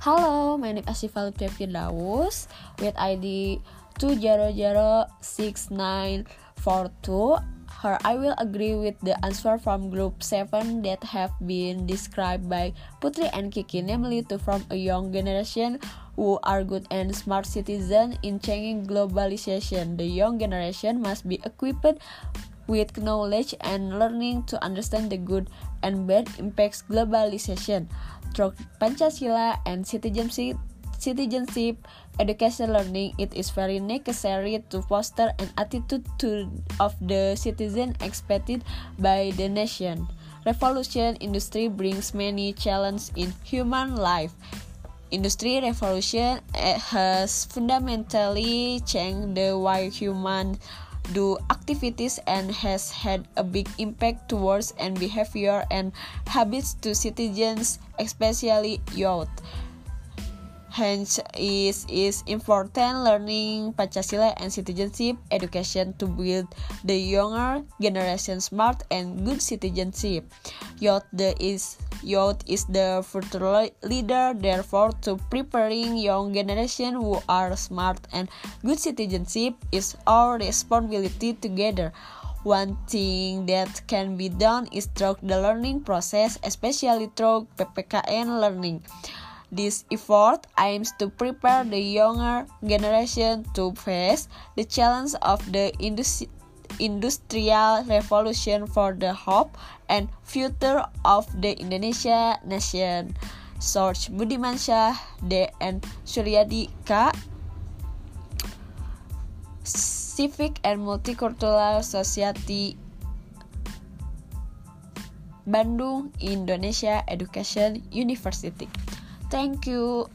Hello, my name is Asyifa Lutfi with ID 2006942. Her, I will agree with the answer from group 7 that have been described by Putri and Kiki, namely to from a young generation who are good and smart citizens in changing globalization. The young generation must be equipped with knowledge and learning to understand the good and bad impacts globalization through Pancasila and citizenship citizenship education learning it is very necessary to foster an attitude to, of the citizen expected by the nation. Revolution industry brings many challenges in human life. Industry revolution eh, has fundamentally changed the way humans do activities and has had a big impact towards and behavior and habits to citizens, especially youth. Hence, is is important learning Pancasila and citizenship education to build the younger generation smart and good citizenship. Youth the is youth is the future leader, therefore, to preparing young generation who are smart and good citizenship is our responsibility together. One thing that can be done is through the learning process, especially through PPKN learning. This effort aims to prepare the younger generation to face the challenge of the industri industrial revolution for the hope and future of the Indonesia nation. Source Budiman Shah D. and Suryadi K. Civic and Multicultural Society Bandung Indonesia Education University Thank you.